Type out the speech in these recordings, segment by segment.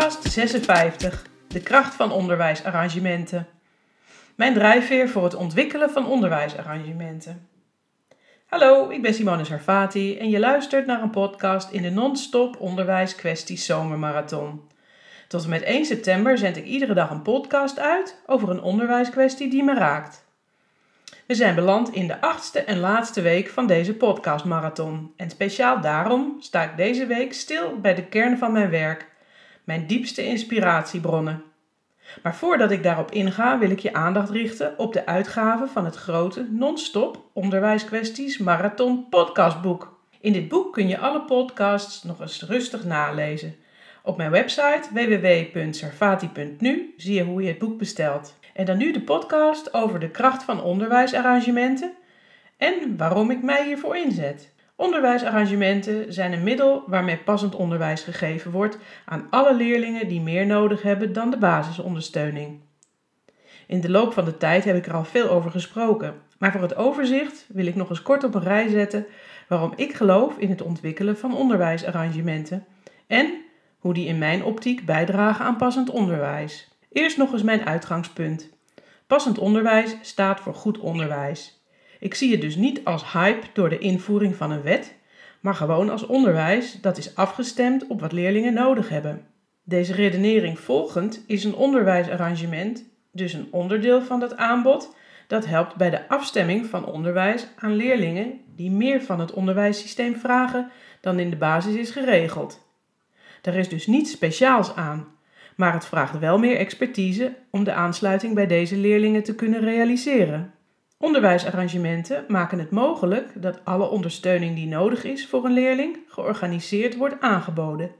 56. De kracht van onderwijsarrangementen. Mijn drijfveer voor het ontwikkelen van onderwijsarrangementen. Hallo, ik ben Simone Sarfati en je luistert naar een podcast in de non-stop onderwijs kwesties zomermarathon. Tot en met 1 september zend ik iedere dag een podcast uit over een onderwijskwestie die me raakt. We zijn beland in de achtste en laatste week van deze podcastmarathon. En speciaal daarom sta ik deze week stil bij de kern van mijn werk, mijn diepste inspiratiebronnen. Maar voordat ik daarop inga, wil ik je aandacht richten op de uitgave van het grote non-stop onderwijskwesties marathon podcastboek. In dit boek kun je alle podcasts nog eens rustig nalezen. Op mijn website www.servati.nu zie je hoe je het boek bestelt. En dan nu de podcast over de kracht van onderwijsarrangementen en waarom ik mij hiervoor inzet. Onderwijsarrangementen zijn een middel waarmee passend onderwijs gegeven wordt aan alle leerlingen die meer nodig hebben dan de basisondersteuning. In de loop van de tijd heb ik er al veel over gesproken, maar voor het overzicht wil ik nog eens kort op een rij zetten waarom ik geloof in het ontwikkelen van onderwijsarrangementen en hoe die in mijn optiek bijdragen aan passend onderwijs. Eerst nog eens mijn uitgangspunt. Passend onderwijs staat voor goed onderwijs. Ik zie het dus niet als hype door de invoering van een wet, maar gewoon als onderwijs dat is afgestemd op wat leerlingen nodig hebben. Deze redenering volgend is een onderwijsarrangement, dus een onderdeel van dat aanbod, dat helpt bij de afstemming van onderwijs aan leerlingen die meer van het onderwijssysteem vragen dan in de basis is geregeld. Er is dus niets speciaals aan, maar het vraagt wel meer expertise om de aansluiting bij deze leerlingen te kunnen realiseren. Onderwijsarrangementen maken het mogelijk dat alle ondersteuning die nodig is voor een leerling georganiseerd wordt aangeboden.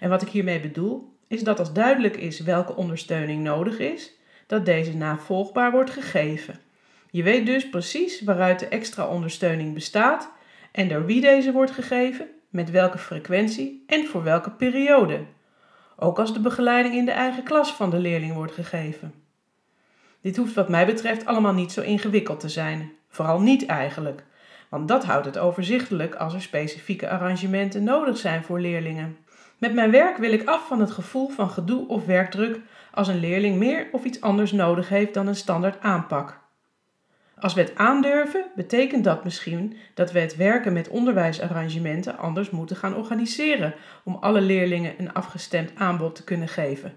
En wat ik hiermee bedoel, is dat als duidelijk is welke ondersteuning nodig is, dat deze navolgbaar wordt gegeven. Je weet dus precies waaruit de extra ondersteuning bestaat en door wie deze wordt gegeven, met welke frequentie en voor welke periode ook als de begeleiding in de eigen klas van de leerling wordt gegeven. Dit hoeft wat mij betreft allemaal niet zo ingewikkeld te zijn, vooral niet eigenlijk, want dat houdt het overzichtelijk als er specifieke arrangementen nodig zijn voor leerlingen. Met mijn werk wil ik af van het gevoel van gedoe of werkdruk als een leerling meer of iets anders nodig heeft dan een standaard aanpak. Als we het aandurven, betekent dat misschien dat we het werken met onderwijsarrangementen anders moeten gaan organiseren om alle leerlingen een afgestemd aanbod te kunnen geven,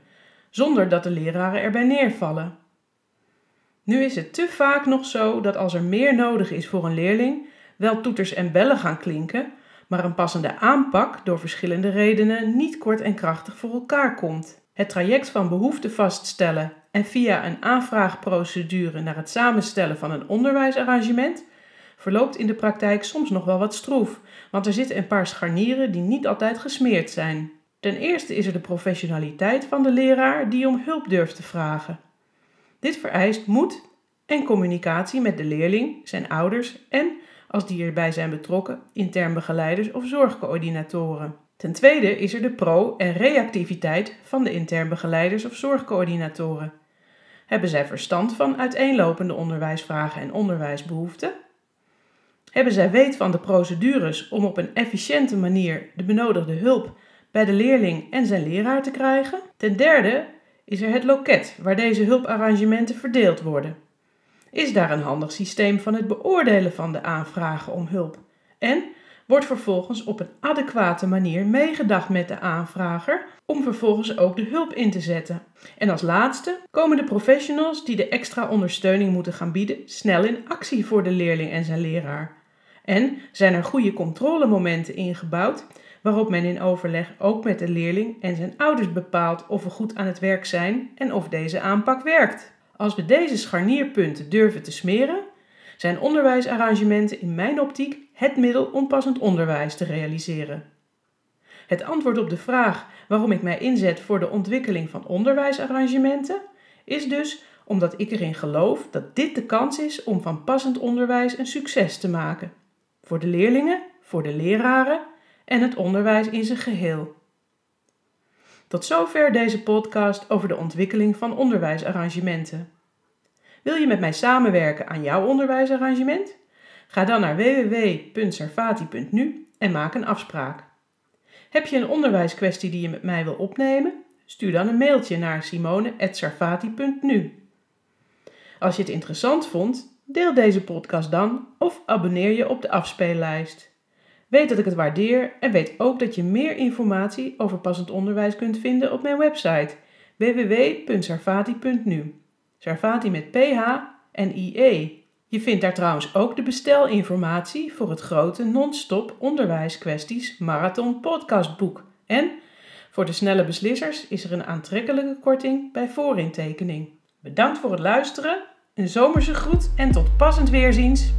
zonder dat de leraren erbij neervallen. Nu is het te vaak nog zo dat als er meer nodig is voor een leerling, wel toeters en bellen gaan klinken, maar een passende aanpak door verschillende redenen niet kort en krachtig voor elkaar komt. Het traject van behoefte vaststellen en via een aanvraagprocedure naar het samenstellen van een onderwijsarrangement verloopt in de praktijk soms nog wel wat stroef, want er zitten een paar scharnieren die niet altijd gesmeerd zijn. Ten eerste is er de professionaliteit van de leraar die om hulp durft te vragen. Dit vereist moed en communicatie met de leerling, zijn ouders en, als die erbij zijn betrokken, intern begeleiders of zorgcoördinatoren. Ten tweede is er de pro- en reactiviteit van de intern begeleiders of zorgcoördinatoren. Hebben zij verstand van uiteenlopende onderwijsvragen en onderwijsbehoeften? Hebben zij weet van de procedures om op een efficiënte manier de benodigde hulp bij de leerling en zijn leraar te krijgen? Ten derde is er het loket waar deze hulparrangementen verdeeld worden. Is daar een handig systeem van het beoordelen van de aanvragen om hulp? En wordt vervolgens op een adequate manier meegedacht met de aanvrager om vervolgens ook de hulp in te zetten. En als laatste komen de professionals die de extra ondersteuning moeten gaan bieden snel in actie voor de leerling en zijn leraar. En zijn er goede controlemomenten ingebouwd waarop men in overleg ook met de leerling en zijn ouders bepaalt of we goed aan het werk zijn en of deze aanpak werkt. Als we deze scharnierpunten durven te smeren, zijn onderwijsarrangementen in mijn optiek het middel om passend onderwijs te realiseren. Het antwoord op de vraag waarom ik mij inzet voor de ontwikkeling van onderwijsarrangementen is dus omdat ik erin geloof dat dit de kans is om van passend onderwijs een succes te maken. Voor de leerlingen, voor de leraren en het onderwijs in zijn geheel. Tot zover deze podcast over de ontwikkeling van onderwijsarrangementen. Wil je met mij samenwerken aan jouw onderwijsarrangement? Ga dan naar www.servati.nu en maak een afspraak. Heb je een onderwijskwestie die je met mij wil opnemen? Stuur dan een mailtje naar simone.sarfati.nu. Als je het interessant vond, deel deze podcast dan of abonneer je op de afspeellijst. Weet dat ik het waardeer en weet ook dat je meer informatie over passend onderwijs kunt vinden op mijn website www.sarfati.nu. Sarfati met PH en IE. Je vindt daar trouwens ook de bestelinformatie voor het grote non-stop onderwijskwesties marathon podcastboek. En voor de snelle beslissers is er een aantrekkelijke korting bij voorintekening. Bedankt voor het luisteren, een zomerse groet en tot passend weerziens.